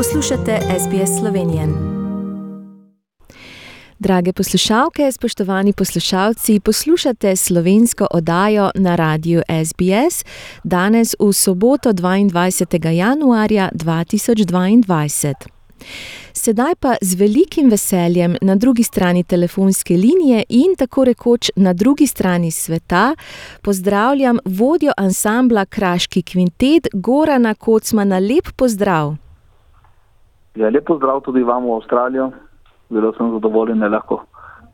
Poslušate SBS Slovenijo. Drage poslušalke, spoštovani poslušalci, poslušate slovensko oddajo na radiju SBS danes v soboto 22. januarja 2022. Sedaj pa z velikim veseljem na drugi strani telefonske linije in tako rekoč na drugi strani sveta pozdravljam vodjo ansambla Kraški kvintet Gorana Kocmana. Lep pozdrav. Ja, lep pozdrav tudi vam v Avstralijo. Zelo sem zadovoljen, da lahko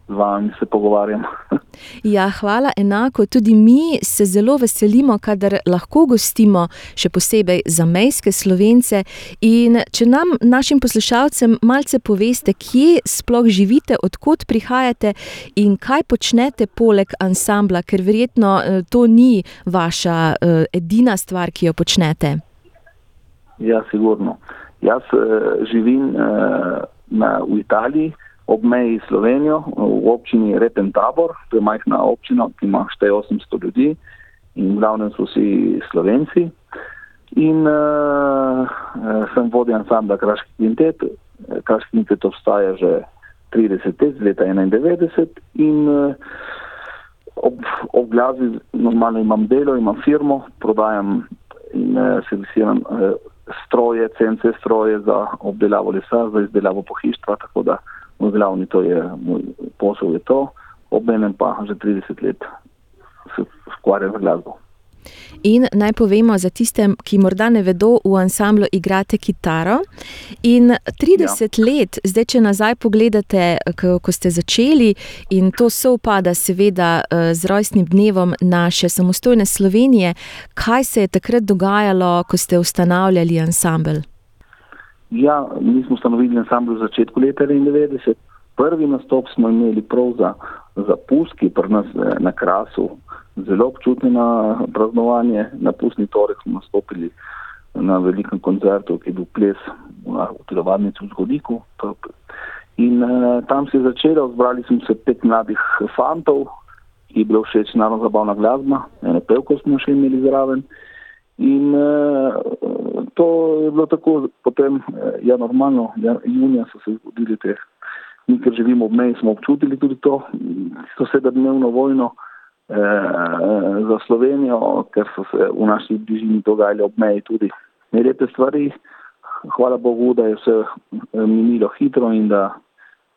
z vami se pogovarjam. Ja, hvala enako. Tudi mi se zelo veselimo, kadar lahko gostimo še posebej zamejske slovence. In če nam, našim poslušalcem, malce poveste, kje sploh živite, odkot prihajate in kaj počnete poleg ansambla, ker verjetno eh, to ni vaša uh, edina stvar, ki jo počnete. Ja, sigurno. Jaz uh, živim uh, na, v Italiji ob meji s Slovenijo, v občini Repen Tabor, to je majhna občina, ki ima šteje 800 ljudi in v glavnem so vsi Slovenci. In uh, sem vodja ansambla Kraški kvintet. Kraški kvintet obstaja že 30 let, leta 91 in uh, ob, ob glasbi normalno imam delo, imam firmo, prodajam in uh, servisiram uh, stroje, CNC stroje za obdelavo lesa, za izdelavo pohištva, tako da moj glavni to je, moj posel je to, obenem pa že 30 let se ukvarjam z glasbo. In naj povemo za tiste, ki morda ne vedo, v ansamblu igrate kitaro. In 30 ja. let, zdaj, če nazaj pogledate, ko ste začeli, in to sovpada, seveda, eh, z rojstnim dnevom naše samostojne Slovenije, kaj se je takrat dogajalo, ko ste ustanavljali ansambl? Ja, mi smo ustanovili ansambl v začetku leta 1990. Prvi nastop smo imeli prav za, za puski, pri nas eh, na krasu, zelo občutno na praznovanje. Na pusni torek smo nastopili na velikem koncertu, ki je bil ples v telovadnici v Zgodiku. In uh, tam se je začelo, zbrali smo se pet mladih fantov, ki je bilo všeč naravno zabavna glasba, ene pevko smo še imeli zraven. In uh, to je bilo tako, potem, uh, ja, normalno, ja, junija so se zgodili te, mi, ker živimo ob meji, smo občutili tudi to, to sedemdnevno vojno za Slovenijo, ker so se v naši bližini dogajale ob meji tudi nelepe stvari. Hvala Bogu, da je vse minilo hitro in da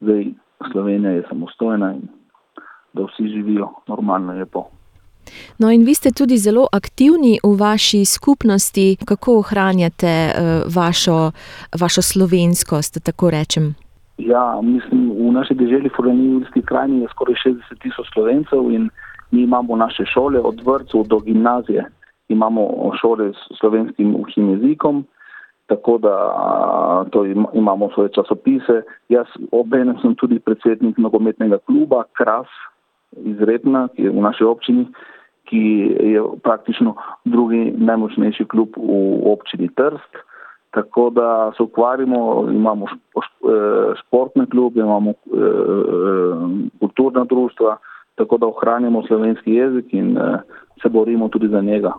zdaj Slovenija je samostojna in da vsi živijo normalno lepo. No, in vi ste tudi zelo aktivni v vaši skupnosti, kako ohranjate uh, vašo, vašo slovenskost, tako rečem. Ja, mislim, v naši državi, v krajini, je skoraj 60 tisoč slovencev in mi imamo naše šole, od vrtcev do gimnazije, imamo šole s slovenskim uhim jezikom, tako da to imamo svoje časopise. Jaz obenem sem tudi predsednik nogometnega kluba Kras iz Repna, ki je v naši občini ki je praktično drugi najmočnejši klub v občini Trst. Tako da se ukvarjamo, imamo eh, športne klube, imamo eh, kulturna društva, tako da ohranjamo slovenski jezik in eh, se borimo tudi za njega.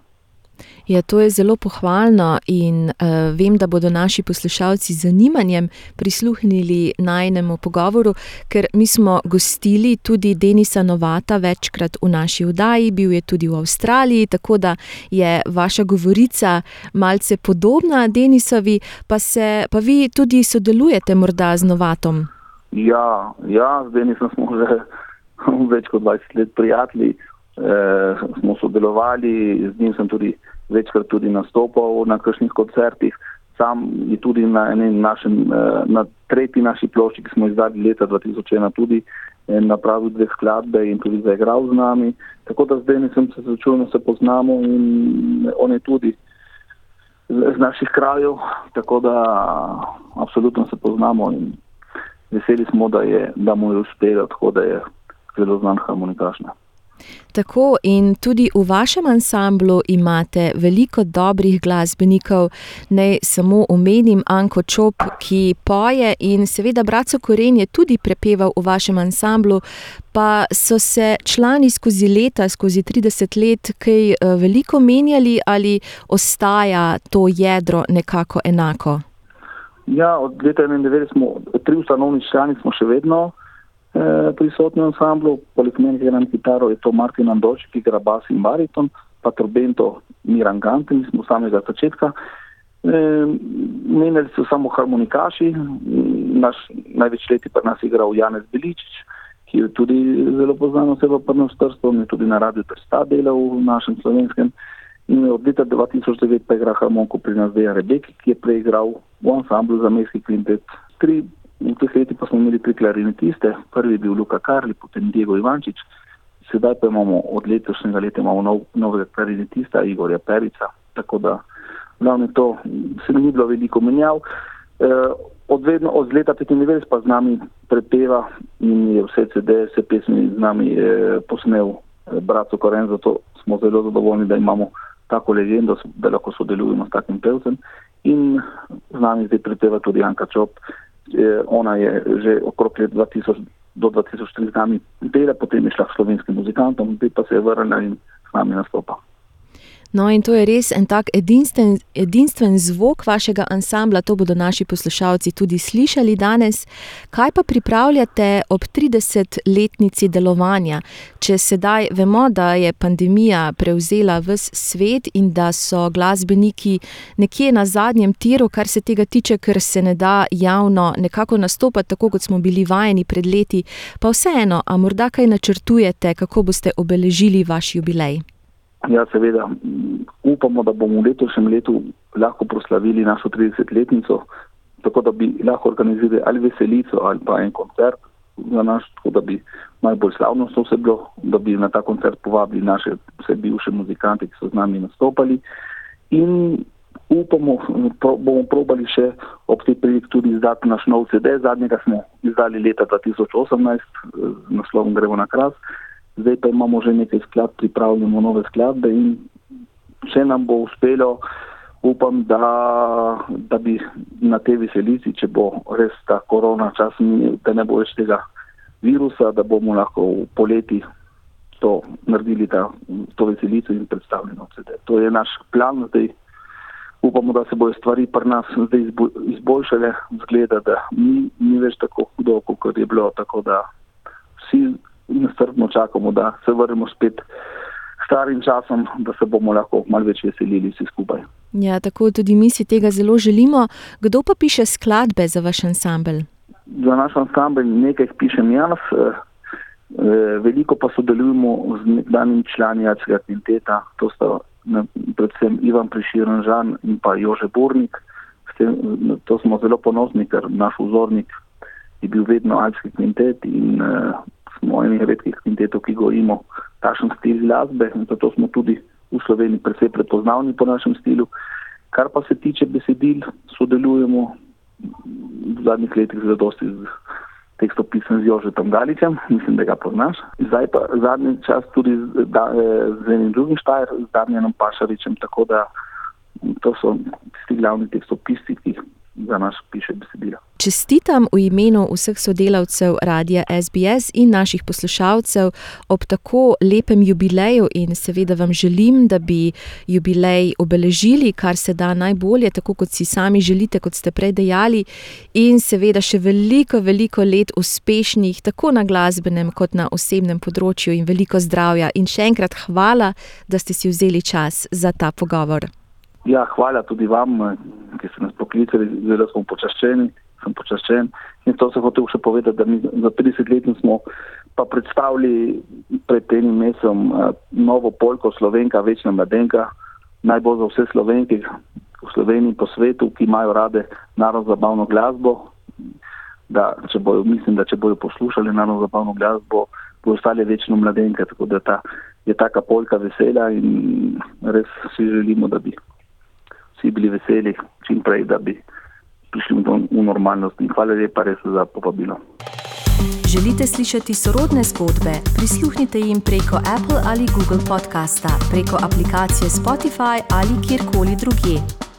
Ja, to je zelo pohvalno in uh, vem, da bodo naši poslušalci z zanimanjem prisluhnili najnemu pogovoru, ker mi smo gostili tudi Denisa Novata večkrat v naši vdaji, bil je tudi v Avstraliji, tako da je vaša govorica malce podobna Denisovi, pa, se, pa vi tudi sodelujete morda z Novatom. Ja, ja z Denisom smo že več kot 20 let prijatelji eh, smo sodelovali, z njim sem tudi večkrat tudi nastopal na kakšnih koncertih. Sam je tudi na, našem, eh, na tretji naši plošči, ki smo izdali leta 2001, tudi eh, napravil dve skladbe in tudi zaigral z nami. Tako da zdaj nisem se začel, da se poznamo in on je tudi z naših krajev, tako da absolutno se poznamo in veseli smo, da, je, da mu je uspelo, tako da je zelo znan harmonikašna. Tako in tudi v vašem ansamblu imate veliko dobrih glasbenikov, ne samo omenim Anko Čop, ki poje in seveda Braco Koren je tudi prepeval v vašem ansamblu, pa so se člani skozi leta, skozi 30 let, kaj eh, veliko menjali ali ostaja to jedro nekako enako? Ja, od leta 1991 smo tri ustanovni člani, smo še vedno prisotni v ansamblu. Poleg meni, igram kitaro, je to Martin Andoč, ki igra bas in bariton, pa trobento Miran Gante, mi smo samega začetka. Eh, menjali so samo harmonikaši, naš največ leti pa nas igral Janez Beličič, ki je tudi zelo poznan oseba prvno strstvo, je tudi na radiju Trsta delal v našem slovenskem. In od leta 2009 pa igra harmoniko pri nas Dejan Rebeki, ki je preigral v ansamblu za mestni kvintet. Tri, v teh letih pa smo imeli tri klarinetiste, prvi je bil Luka Karli, potem Diego Ivančič, sedaj pa imamo od letošnjega leta imamo nov, novega klarinetista Igorja Perica, tako da glavno to se ni bilo veliko menjav. E, od, vedno, od leta 95 pa z nami prepeva in je vse CD, vse pesmi z nami posnel e, Braco Koren, zato smo zelo zadovoljni, da imamo tako legendo, da lahko sodelujemo s takim pevcem. In z nami zdaj pripeva tudi Janka Čop. Ona je že okrog let 2000 do 2003 z nami dela, potem je šla k slovenskim muzikantom, zdaj pa se je vrnila in z nami nastopa. No, in to je res en tak edinstven, edinstven zvok vašega ansambla, to bodo naši poslušalci tudi slišali danes. Kaj pa pripravljate ob 30-letnici delovanja, če sedaj vemo, da je pandemija prevzela vse svet in da so glasbeniki nekje na zadnjem tiru, kar se tega tiče, ker se ne da javno nekako nastopati, tako kot smo bili vajeni pred leti. Pa vseeno, a morda kaj načrtujete, kako boste obeležili vaš jubilej? Ja, seveda, upamo, da bomo v letošnjem letu lahko proslavili našo 30-letnico, tako da bi lahko organizirali ali veselico ali pa en koncert za nas, tako da bi najbolj slavno vse bilo, da bi na ta koncert povabili naše vse bivše muzikante, ki so z nami nastopali. In upamo, pro, bomo probali še ob tej priliki tudi izdati naš nov CD, zadnjega smo izdali leta 2018 z naslovom Gremo na kras zdaj pa imamo že nekaj skladb, pripravljamo nove skladbe in če nam bo uspelo, upam, da, da bi na tej veselici, če bo res ta korona čas, da ne bo več tega virusa, da bomo lahko v poleti to naredili, ta, to veselico in predstavljeno. To je naš plan zdaj. Upamo, da se bojo stvari pri nas zdaj izboljšale, zgleda, da ni, ni več tako hudo, kot je bilo, tako da vsi nestrpno čakamo, da se vrnemo spet starim časom, da se bomo lahko malo več veselili vsi skupaj. Ja, tako tudi mi si tega zelo želimo. Kdo pa piše skladbe za vaš ansambl? Za naš ansambl nekaj pišem jaz, eh, eh, veliko pa sodelujemo z nekdanjimi člani Jacka Quinteta, to sta predvsem Ivan Priširen Žan in pa Jože Bornik. To smo zelo ponosni, ker naš vzornik je bil vedno Alpski kvintet in smo eni redkih kvintetov, ki gojimo takšen stil glasbe in zato smo tudi v Sloveniji precej prepoznavni po našem stilu. Kar pa se tiče besedil, sodelujemo v zadnjih letih zelo dosti z tekstopisem z Jožetom Galičem, mislim, da ga poznaš. Zdaj pa zadnji čas tudi z, da, z enim drugim štajer, z Damjanom Pašaričem, tako da to so tisti glavni tekstopisci, ki za nas piše besedila. Čestitam v imenu vseh sodelavcev radia SBS in naših poslušalcev ob tako lepem jubileju in seveda vam želim, da bi jubilej obeležili, kar se da najbolje, tako kot si sami želite, kot ste prej dejali, in seveda še veliko, veliko let uspešnih, tako na glasbenem kot na osebnem področju in veliko zdravja. In še enkrat hvala, da ste si vzeli čas za ta pogovor. Ja, hvala tudi vam, ki ste nas poklicali, zelo smo počaščeni, sem počaščen. In to se hotel še povedati, da mi za 30 let smo pa predstavili pred enim mesecem eh, novo polko Slovenka, večna mladenka, najbolj za vse Slovenke v Sloveniji po svetu, ki imajo rade narodno zabavno glasbo. Da, če bojo, mislim, da če bojo poslušali narodno zabavno glasbo, bojo ostali večno mladenke. Tako da ta, je taka polka vesela in res si želimo, da bi vsi bili veseli, čim prej, da bi prišli v normalnost. In hvala lepa res za povabilo. Želite slišati sorodne zgodbe? Prisluhnite jim preko Apple ali Google podcasta, preko aplikacije Spotify ali kjerkoli drugje.